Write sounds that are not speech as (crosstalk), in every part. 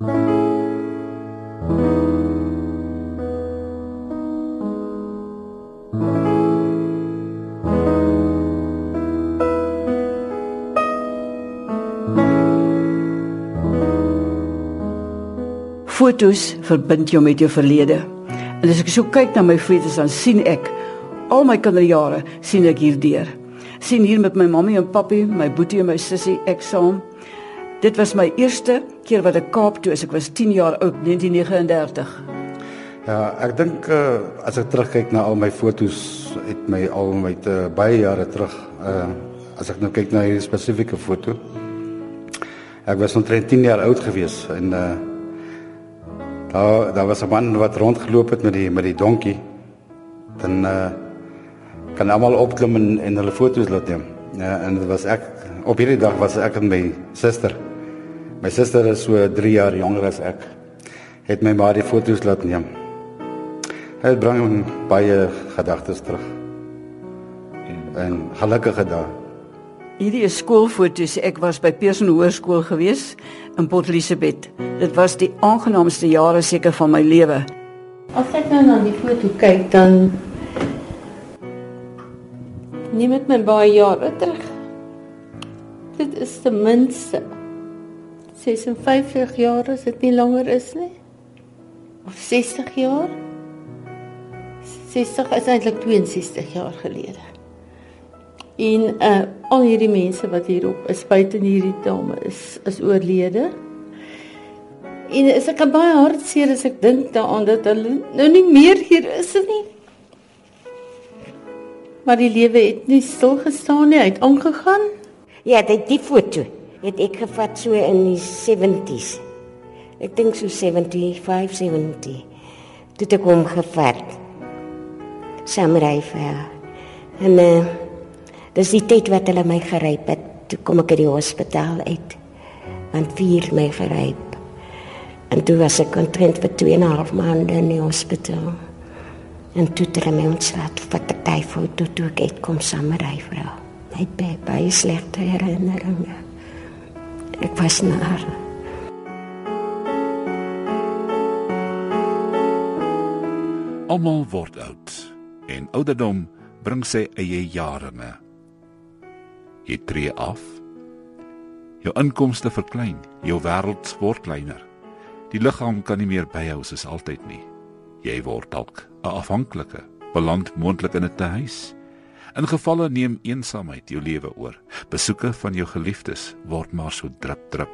Fotos verbind jou met jou verlede. En as ek so kyk na my foto's dan sien ek al my kinderjare sien ek hierdeur. Sien hier met my mammie en pappie, my boetie en my sussie ek saam. Dit was my eerste keer wat ek Kaap toe is. Ek was 10 jaar oud, 1939. Ja, ek dink uh, as ek terugkyk na al my fotos het my al met uh, baie jare terug uh, as ek nou kyk na hierdie spesifieke foto. Ek was omtrent 10 jaar oud gewees en uh Daar daar was 'n man wat rondgeloop het met die met die donkie. Dan uh kan almal opklim en, en hulle foto's laat neem. Ja, en dit was ek op hierdie dag was ek en my suster. My suster is so 3 jaar jonger as ek. Het my maar die foto's laat neem. Dit bring baie gedagtes terug. En gelukkige dae. Hierdie is skoolfoto's. Ek was by Pearson Hoërskool gewees in Port Elizabeth. Dit was die aangenaamste jare seker van my lewe. As ek nou na die foto kyk, dan neem dit my baie jare terug. Dit is ten minste 56 jaar as dit nie langer is nie. Of 60 jaar. 60 is eintlik 62 jaar gelede. En uh al hierdie mense wat hierop is, buite hierdie dame is is oorlede. En is ek baie hartseer as ek dink daaraan dat hulle nou nie meer hier is nie. Maar die lewe het nie stil gestaan nie, hy het aangegaan. Ja, dit die foto het ek gevat so in die 70s. Ek dink so 75, 70. Dit het hom gevat. Samurai vir. En uh, Dis die tyd wat hulle my geryp het. Toe kom ek uit die hospitaal uit. Want vier my geryp. En toe was ek kontrent vir 2 en 'n half maande in die hospitaal. En toe het hulle my ontslaat vir die tyfout toe ek uitkom samery vrou. My baie baie slegte herinneringe. Ek was naar. Almal word oud en ouderdom bring sy eie jaringe. Jy tree af. Jou inkomste verklein, jou wêreld word kleiner. Die liggaam kan nie meer byhou soos altyd nie. Jy word dalk 'n afhanklike, beland moontlik in 'n tuis. In gevalle neem eensaamheid jou lewe oor. Besoeke van jou geliefdes word maar so drup drup.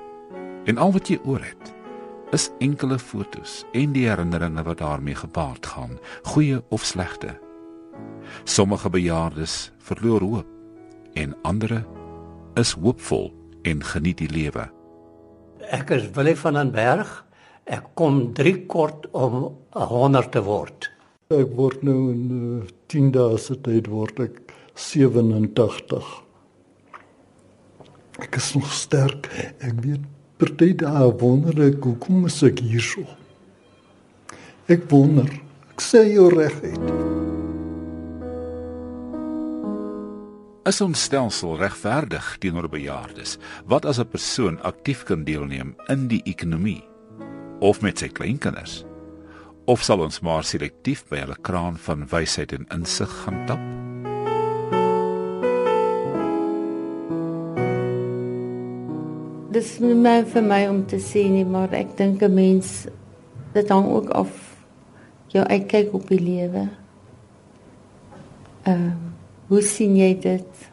En al wat jy oor het, is enkele fotos en die herinneringe wat daarmee gepaard gaan, goeie of slegte. Sommige bejaardes verloor hoop en ander is hoopvol en geniet die lewe. Ek is Willie van den Berg. Ek kom 3 kort om 100 te word. Ek word nou in uh, eh, 10 dae se tyd word ek 87. Ek is nog sterk. Ek weet party dae wonder ek hoekom ek hier so. Ek wonder. Ek sê jou regheid. Is ons stelsel regverdig teenoor bejaardes? Wat as 'n persoon aktief kan deelneem in die ekonomie of met sy kleinkinders? Of sal ons maar selektief by hulle kraan van wysheid en insig gaan tap? Dis nie meer vir my om te sê nie, maar ek dink 'n mens dit hang ook af jou uitkyk op die lewe. Ehm um, Hoe sien jy dit?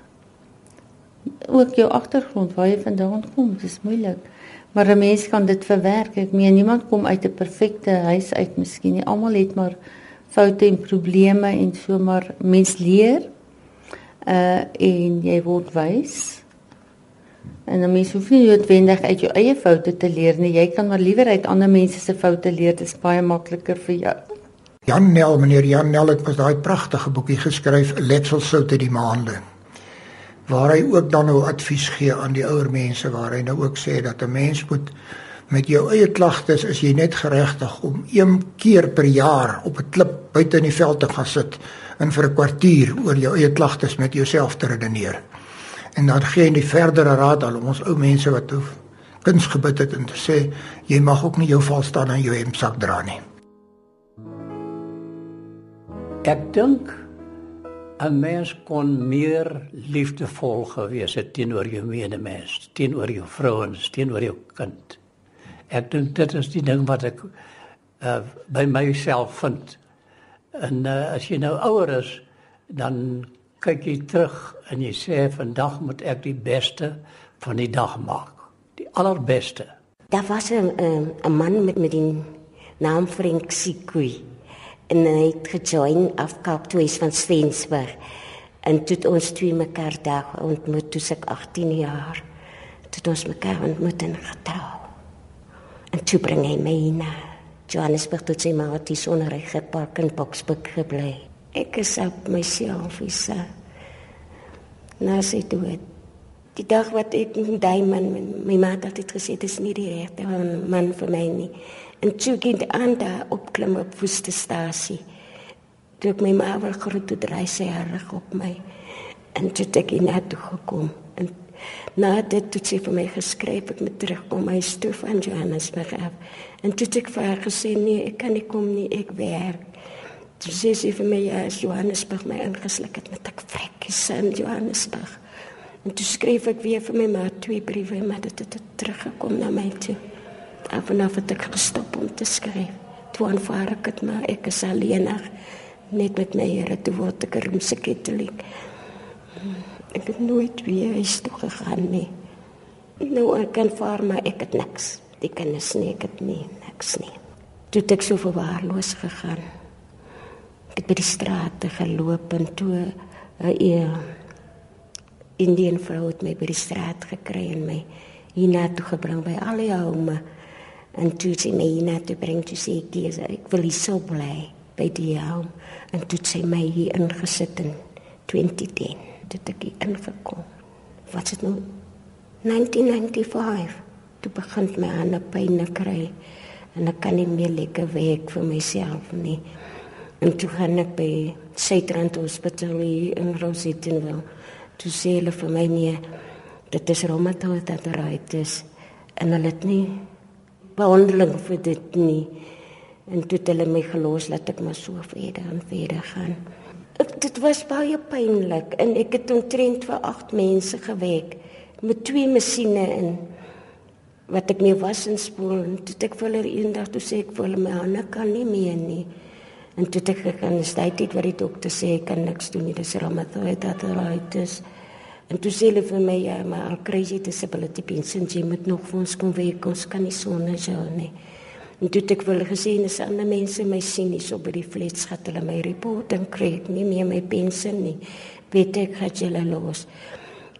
Ook jou agtergrond waar jy vandaan kom, dis moeilik. Maar 'n mens kan dit verwerk. Ek meen niemand kom uit 'n perfekte huis uit miskien nie. Almal het maar foute en probleme en so maar mens leer. Uh en jy word wys. En dan mens hoef nie noodwendig uit jou eie foute te leer nie. Jy kan maar liewer uit ander mense se foute leer. Dit is baie makliker vir jou. Jan Nel, meneer Jan Nel het mos daai pragtige boekie geskryf Letsel sout uit die maande. Waar hy ook dan nou advies gee aan die ouer mense waar hy nou ook sê dat 'n mens moet met jou eie klagtes is jy net geregtig om een keer per jaar op 'n klip buite in die veld te gaan sit en vir 'n kwartier oor jou eie klagtes met jouself te redeneer. En dan gee hy die verdere raad aan ons ou mense wat hoef kuns gebid het en sê jy mag ook nie jou val staan in jou hemsak dra nie. Ek dink 'n mens kon meer liefdevol gewees het teenoor jou medemens, teenoor jou vrouens, teenoor jou kind. Ek dink dit is die ding wat ek uh, by myself vind. En uh, as jy nou ouer is, dan kyk jy terug en jy sê vandag moet ek die beste van die dag maak. Die allerbeste. Daar was 'n 'n man met met die naam Frank Sikui en hy het gejoin afkaap toe is van Stensberg. En toe ons twee mekaar dag ontmoet toe ek 18 jaar. Toe ons mekaar ontmoet en getrou. En toe bring hy my na Johannesburg toe sy maar die sonrige park in Boksburg gebly. Ek is op myself is na sy dood. Die dag wat ek daai man my ma het altyd gesê dis nie die regte man vir my nie. En toe ging die aan daar opklim op Woestestasie. Toe ek my ma wil groet toe draai sy haar rug op my. En toe het ek na toe gekom. En na dit het sy vir my geskryf ek moet terugkom my stof van Johannesburg af. En toe het ek vir haar gesê nee, ek kan nie kom nie, ek werk. Toe sê sy vir my ja, Johannesburg my ingesluk het met ek vrek in Johannesburg. En toe skryf ek weer vir my ma twee briewe, maar dit het, het teruggekom na my toe. Af en af het ek gestop om te skryf. Toe aanvaar ek het maar ek is alleen net met my Here toe word ek 'n Romeinse Katoliek. Ek het nooit weer huis toe gegaan nie. Nou ek kan vaar maar ek het niks. Die kinders nie, ek het nie niks nie. Toe het ek so verwaarloos gegaan. Ek by die strate geloop en toe 'n uh, Indian vrou het my by die straat gekry en my hiernatoe gebring by al die home. En toe sy my hiernatoe bring toe sê ek dis ek wil hier so bly by die home. En toe sy my hier ingesit in 2010. Dit ek hier ingekom. Wat is nou 1995. Toe begin my hande pyn kry en ek kan nie meer lekker werk vir myself nie. En toe gaan ek by Suidrand Hospitaal in Rosietenville toe sê hulle vir my nee dit is reumatoid arthritis. En hulle het nie behandeling vir dit nie. En toe het hulle my gelos laat ek maar so verder en verder gaan. Ek, dit was baie pynlik en ek het omtrent vir 8 mense gewerk met twee masjiene in wat ek nie was in spoel. En toe ek vir hulle eendag toe sê ek vir hulle my hande kan nie meer nie En toe ek gegaan is dit dit wat die dokter sê ek kan niks doen nie, dis reumatoid arthritis. En toe sê hulle vir my ja, maar al kry jy disability pension, jy moet nog vir ons kom werk, ons kan nie sonder jou nie. En toe ek wil gesê en is ander mense my sien nie so by die flats gehad hulle my report en kry ek nie meer my pensioen nie. Weet ek het julle los.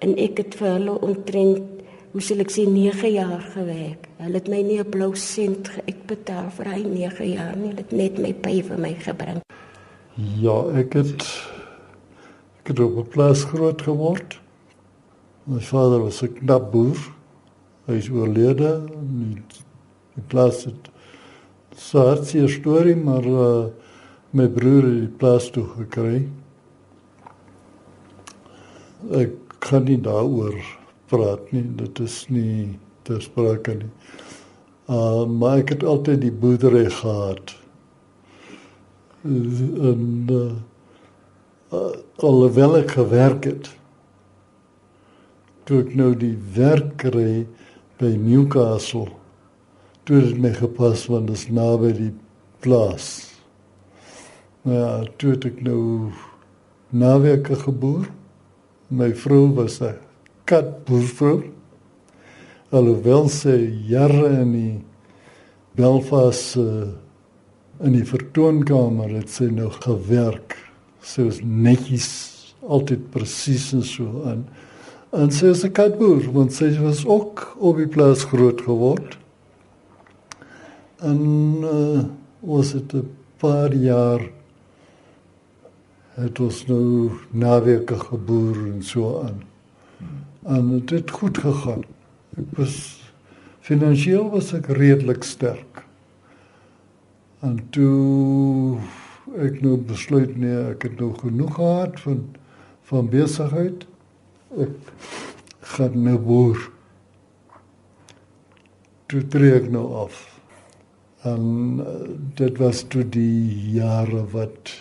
En ek het vir hulle omtrent hoe sal ek sê 9 jaar gewerk. Hulle het my nie 'n blou sent uitbetaal vir hy 9 jaar nie. Hulle het net my pay vir my gebring. Ja, ek het ek het op 'n plaas groot geword. My vader was 'n knap boer. Hy is oorlede in die plaas het saartjie storie, maar uh, my broer het die plaas toe gekry. Ek kan nie daaroor praat nie. Dit is nie te sprake nie. Uh maar ek het altyd die boerdery gehad. En uh, uh alhoewel ek gewerk het toe ek nou die werk kry by Newcastle toe het my gepas want dit is naby die plaas. Nou ja, toe het ek nou naweke geboer. My vrou was 'n kat boervrou. Alhoewel sy jare in die Belfast uh, in die vertoonkamer het sy nog gewerk. Sy was netjies altyd presies en so aan. En sy is 'n katboer want sy was ook op die plaas groot geword. En uh, was dit 'n paar jaar het ons nou naweke geboer en so aan en het goed gegaan. Ek was finansiëel was ek redelik sterk. En toe ek nou besluit nee, ek het nou genoeg gehad van van besigheid. Ek gaan nou boer. toe tree ek nou af. En uh, dit was toe die jare wat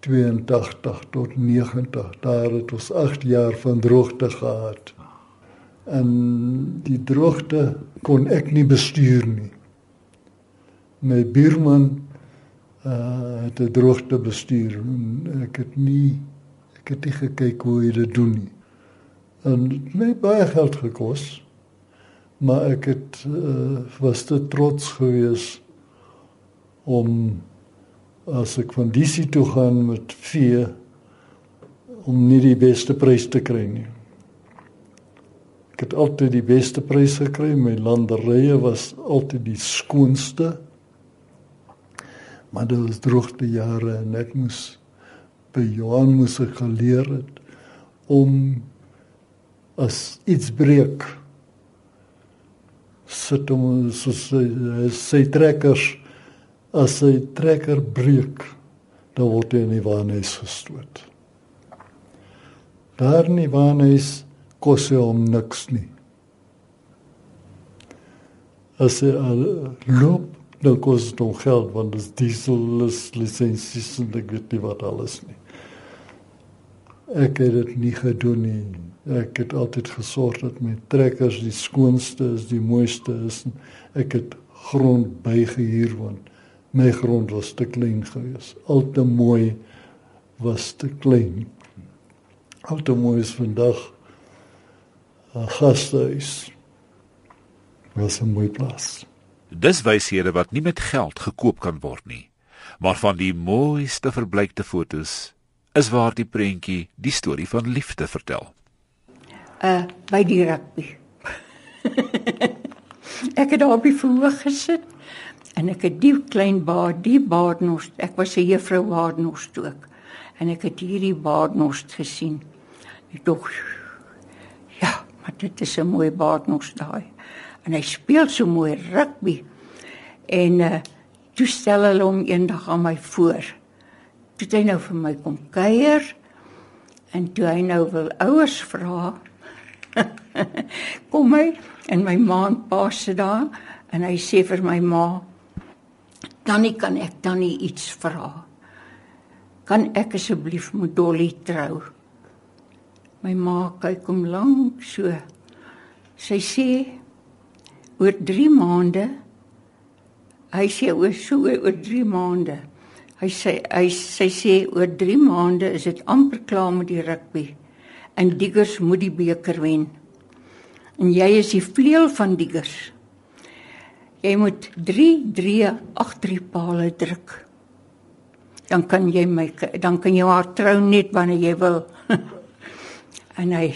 82 tot 90 daar het ons 8 jaar van droogte gehad. En die droogte kon ek nie bestuur nie. My buurman uh het die droogte bestuur en ek het nie ek het nie gekyk hoe hy dit doen nie. En my baie geld gekos. Maar ek het uh, was te trots geweest om as ek van DC toe gaan met vee om nie die beste prys te kry nie. Ek het altyd die beste prys gekry. My landerye was altyd die skoonste. Maar dit was droogte jare en ek moes by Johan moes ek geleer het om as iets breek sit om so sy, sy trekkers as sy trekker breek dan word hy in die waarneus gestoot. Daar in die waarneus kos hy hom niks nie. As hy loop dan kos dit hom geld want dit is diesel lisensies en ek weet nie wat alles nie. Ek het dit nie gedoen nie. Ek het altyd gesorg dat my trekkers die skoonste is, die mooiste is. Ek het grond bygehuur want my grond was te klein geweest. Al te mooi was te klein. Al te mooi is vandag 'n gastehuis. Was 'n mooi plaas. Dis wyshede wat nie met geld gekoop kan word nie, maar van die mooiste verblykte fotos is waar die prentjie die storie van liefde vertel. Uh by die rugby. (laughs) ek het daar op die verhoog gesit en ek het die klein baard, die baardnost, ek was 'n juffrou baardnost ook. En ek het hierdie baardnost gesien. Ek dog ja, maar dit is 'n mooi baardnost daai. En hy speel so mooi rugby. En uh toe stel hulle hom eendag aan my voor. Toe hy nou vir my kom kuier en toe hy nou wil ouers vra. (laughs) kom hy en my ma en pa sit daar en hy sê vir my ma Tannie kan ek tannie iets vra? Kan ek asseblief met Dolly trou? My ma kyk hom lank so. Sy sê oor 3 maande. Hy sê oor so oor 3 maande. Hy sê hy sy sê oor 3 maande is dit amper klaar met die rugby en Diggers moet die beker wen. En jy is die vleuel van Diggers. Jy moet 3 3 agter die palle druk. Dan kan jy my dan kan jy haar trou net wanneer jy wil. (laughs) en hy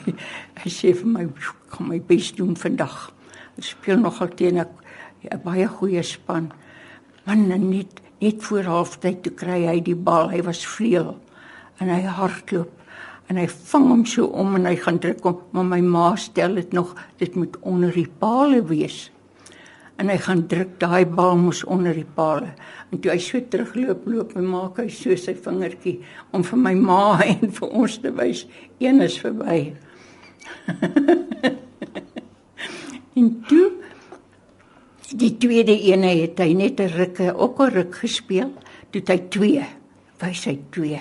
(laughs) hy sê vir my kom my bes doen vandag. Ek speel nogal teen 'n baie goeie span. Man net net voor halftyd toe kry hy die bal. Hy was vleuel en hy hardloop en hy vang hom so om en hy gaan druk hom, maar my ma stel dit nog dit moet onder die palle wees en hy gaan druk daai bal mos onder die palle. En toe hy so terugloop, loop en maak hy so sy vingertjie om vir my ma (laughs) en vir ons te wys een is verby. (laughs) en toe die tweede een het hy net 'n rukke ook 'n ruk gespeel, toe hy twee, wys hy twee.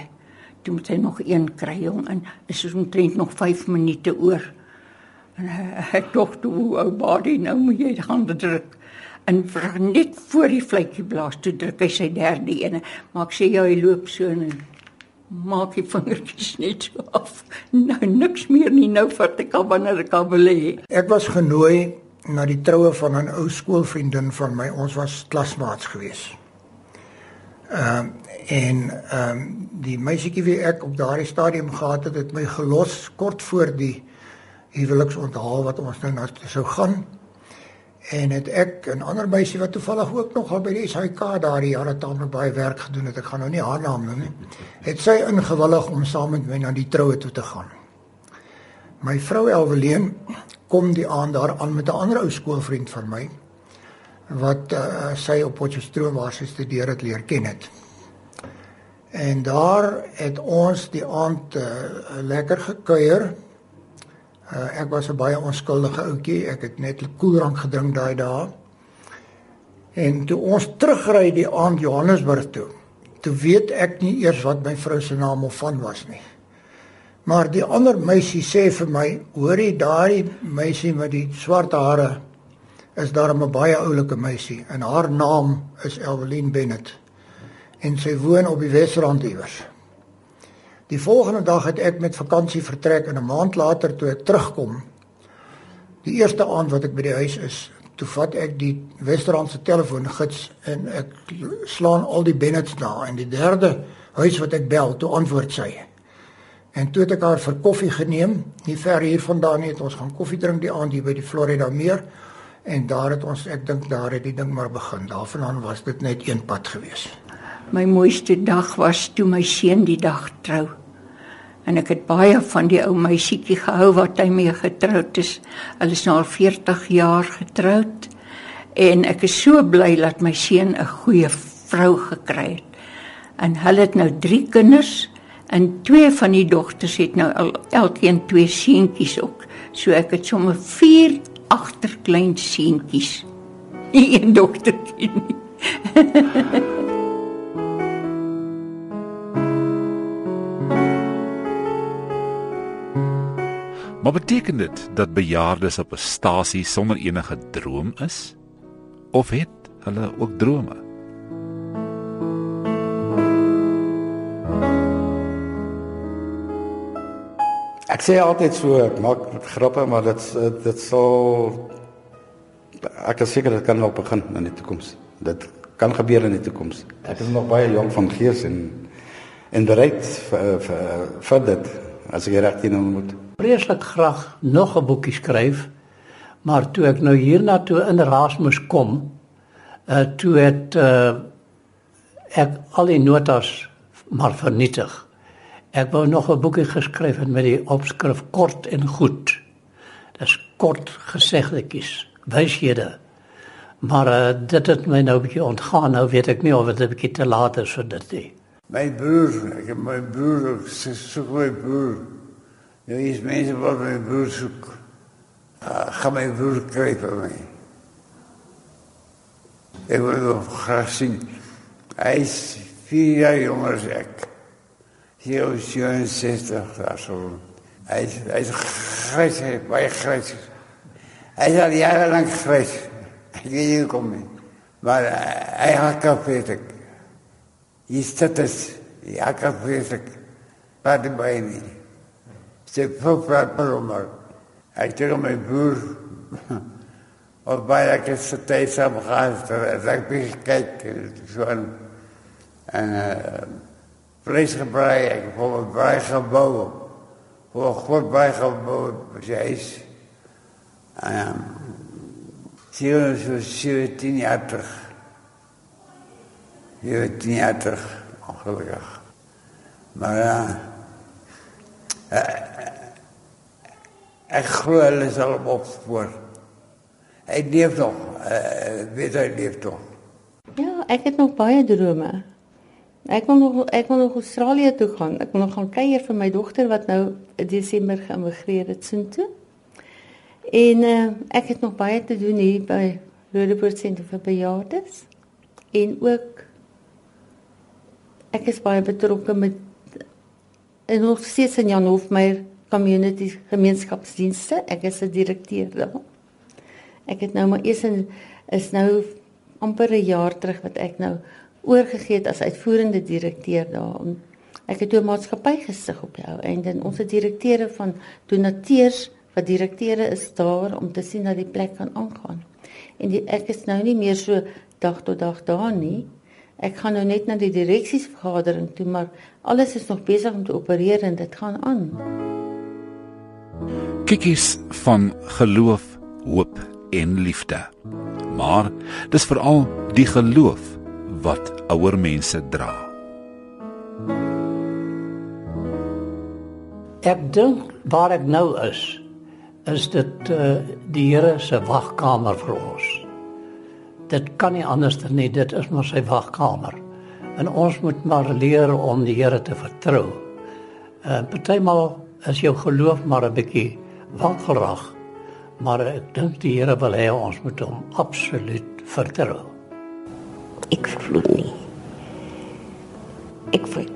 Toe moet hy nog een kry jong en is omtrent nog 5 minute oor. En ek dink toe ou body nou moet jy gaan druk en net voor die vletjie blaas toe druk hy sy derde ene. Maar ek sê jy hy loop so en maak die vingertjies net so af. (laughs) Nou niks meer nie. Nou vat ek al wanneer ek al wil hê. Ek was genooi na die troue van 'n ou skoolvriendin van my. Ons was klasmaats gewees. Ehm um, en ehm um, die meisietjie wie ek op daardie stadium gehad het het my gelos kort voor die huweliksonthaal wat ons nou na sou gaan En het ek 'n ander meisie wat toevallig ook nog al by die SAK daardie jare taamlik baie werk gedoen het. Ek gaan nou nie haar naam noem nie. Het sy ingewillig om saam met my na die troue toe te gaan. My vrou Elweleen kom die aand daar aan met 'n ander ou skoolvriend van my wat uh, sy op Potchefstroom waar sy studeer het leer ken het. En daar het ons die aand uh, lekker gekuier. Uh, ek was 'n baie onskuldige ouetjie. Ek het net koeldrank gedrink daai dae. En toe ons terugry die aand Johannesburg toe, toe weet ek nie eers wat my vrou se naam of van was nie. Maar die ander meisie sê vir my, hoorie daai meisie met die swart hare is daar 'n baie oulike meisie en haar naam is Evelyn Bennett. En sy woon op die Wesrand iewers. Die volgende dag het ek met vakansie vertrek en 'n maand later toe ek terugkom, die eerste aand wat ek by die huis is, toe vat ek die Westerrand se telefoongids en ek slaan al die Bennets na en die derde huis wat ek bel, toe antwoord sy. En toe het ek haar vir koffie geneem, nie ver hiervandaan nie, het ons gaan koffie drink die aand hier by die Florida meer en daar het ons ek dink daar het die ding maar begin. Daarvandaan was dit net een pad gewees. My mooiste dag was toe my seun die dag trou. En ek het baie van die ou meisietjie gehou wat hy mee getroud is. Hulle is nou al 40 jaar getroud. En ek is so bly dat my seun 'n goeie vrou gekry het. En hulle het nou 3 kinders en twee van die dogters het nou al elkeen twee seentjies ook. So ek het sommer 4 agterklein seentjies. Nie een dogtertjie nie. (laughs) Maar beteken dit dat bejaardes op 'n stasie sonder enige droom is? Of het hulle ook drome? Ek sê altyd so, ek maak grappe, maar dit dit sal ek is seker dit kan nog begin in die toekoms. Dit kan gebeur in die toekoms. Ek is nog baie jonk van gees en en bereid vir vir vir dit as ek reg teen moet vreeslik graag nog 'n boekie skryf, maar toe ek nou hierna toe in Erasmus kom, uh toe het uh ek al die notas maar vernietig. Ek wou nog 'n boekie geskryf het met die opskrif kort en goed. Dis kort gesegdetjies, wyshede. Maar uh, dit het my nou 'n bietjie ontgaan. Nou weet ek nie of dit 'n bietjie te laat is vir dit nie. My broer, ek het my broer, sy soek my broer. Nou is mense wat my broer soek. Uh, gaan my broer kry vir my. Ek wil nog graag sien. Hy is vier jaar jonger as ek. Hier is 67 daar so. Hy is, hy is grijs, hy is baie grijs. Hy is al jarenlang grijs. Ek weet nie hoe kom nie. Maar uh, hy had kapet ek. Hier sit het, ja kapet ek. Wat by nie. Sy probeer probeer. Ek dink my broer (laughs) of baie ek het se tyd saam gehad. Ek begin kyk so en en uh, vlees gebraai, ek het 'n braai gebou. Hoe 'n groot braai gebou, sy is. Ehm sy is so 17 jaar terug. 17 jaar terug, ongelukkig. Maar ja, uh, Ek glo hulle sal hom opspoor. Hy leef nog. Uh, weet hy leef nog. Ja, ek het nog baie drome. Ek wil nog ek wil nog Australië toe gaan. Ek wil nog gaan kuier vir my dogter wat nou in Desember geëmigreer het soontoe. En uh, ek het nog baie te doen hier by Roodepoort Sentrum vir Bejaardes. En ook ek is baie betrokke met en nog steeds in Jan Hofmeyer community gemeenskapsdienste. Ek is 'n direkteur daar. Ek het nou maar eers in is nou amper 'n jaar terug wat ek nou oorgegee het as uitvoerende direkteur daar. Ek het 'n maatskappy gesig op jou en dan ons direkteure van donateurs wat direkteure is daar om te sien dat die plek kan aangaan. En die, ek is nou nie meer so dag tot dag daar nie. Ek gaan nou net na die direksiesvergadering toe, maar alles is nog besig om te opereer en dit gaan aan. Kikkies van geloof, hoop en liefde. Maar dis veral die geloof wat ouer mense dra. Ek dink waar ek nou is, is dit uh, die Here se wagkamer vir ons. Dit kan nie anders dan nie, dit is maar sy wagkamer. En ons moet maar leer om die Here te vertrou. Uh partymal is jou geloof maar 'n bietjie wankelrag. Maar ek dink die Here wil hê ons moet hom absoluut vertrou. Ek glo nie. Ek voel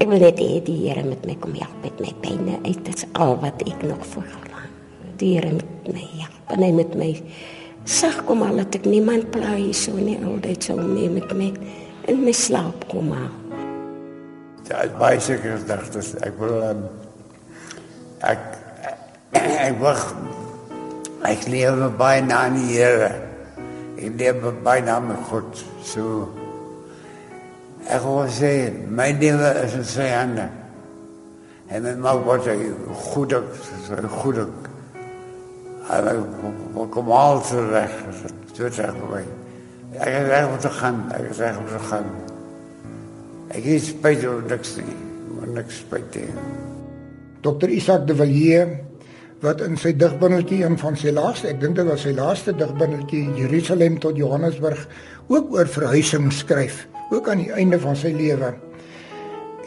ek wil net hê die Here met my kom help met my pynne. Dit is al wat ek nog verlang. Die Here met my help. En hy met my sag kom al dat ek niemand pla hier so nie altyd so mee met my in my slaap kom al. Ja, baie seker gedagtes. Ek wil um, ek ek wag ek lewe baie na die Here. Ek lewe baie na my God. So ek wil sê my lewe is in sy hande. En met my wat hy goed goed en ek kom al terug. Dit sê ek. Ek is reg om te gaan. Ek is reg om te gaan. Ek is spyt oor niks nie. Maar niks spyt nie. Dr. Isak de Villiers wat in sy digbundeltjie een van sy laaste, ek dink dit was sy laaste digbundeltjie Jerusalem tot Johannesburg ook oor verhuising skryf, ook aan die einde van sy lewe.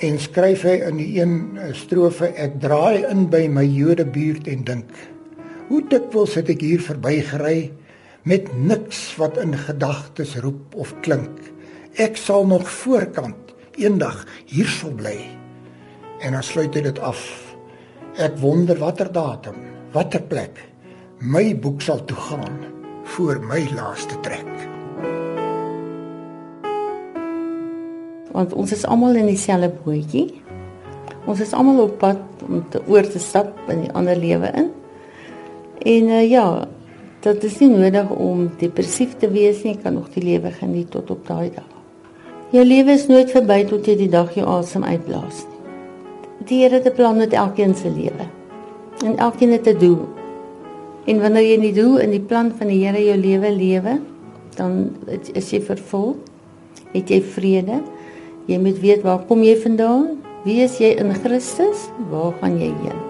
En skryf hy in die een strofe ek draai in by my Jode buurt en dink hoe dikwels het ek hier verbygery met niks wat in gedagtes roep of klink. Ek sal nog voorkant eendag hier sal bly. En dan sluit dit af Ek wonder watter datum, watter plek my boek sal toe gaan voor my laaste trek. Want ons is almal in dieselfde bootjie. Ons is almal op pad om te oor te stap in die ander lewe in. En uh, ja, dit is nie nodig om depressief te wees nie, jy kan nog die lewe geniet tot op daai dag. Jou lewe is nooit verby tot jy die dag jou asem uitblaas. Nie. Die Here het 'n plan met elkeen se lewe. En elkeen het 'n doel. En wanneer jy die doel in die plan van die Here jou lewe lewe, dan is jy vervul. Het jy vrede? Jy moet weet waar kom jy vandaan? Wie is jy in Christus? Waar gaan jy heen?